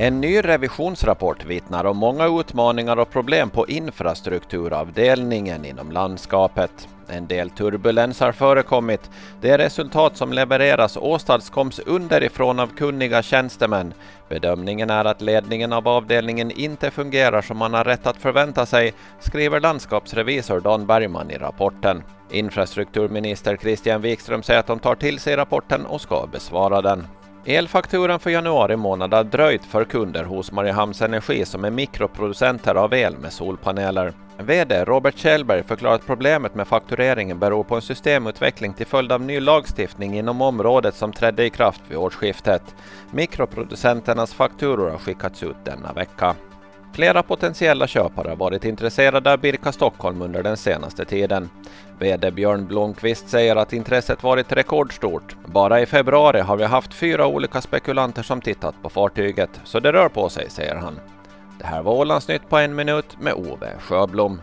En ny revisionsrapport vittnar om många utmaningar och problem på infrastrukturavdelningen inom landskapet. En del turbulens har förekommit. Det resultat som levereras åstadkoms underifrån av kunniga tjänstemän. Bedömningen är att ledningen av avdelningen inte fungerar som man har rätt att förvänta sig, skriver landskapsrevisor Dan Bergman i rapporten. Infrastrukturminister Christian Wikström säger att de tar till sig rapporten och ska besvara den. Elfakturan för januari månad har dröjt för kunder hos Mariehamns Energi som är mikroproducenter av el med solpaneler. VD Robert Kjellberg förklarar att problemet med faktureringen beror på en systemutveckling till följd av ny lagstiftning inom området som trädde i kraft vid årsskiftet. Mikroproducenternas fakturor har skickats ut denna vecka. Flera potentiella köpare har varit intresserade av Birka Stockholm under den senaste tiden. VD Björn Blomqvist säger att intresset varit rekordstort. Bara i februari har vi haft fyra olika spekulanter som tittat på fartyget, så det rör på sig, säger han. Det här var Ålandsnytt på en minut med Ove Sjöblom.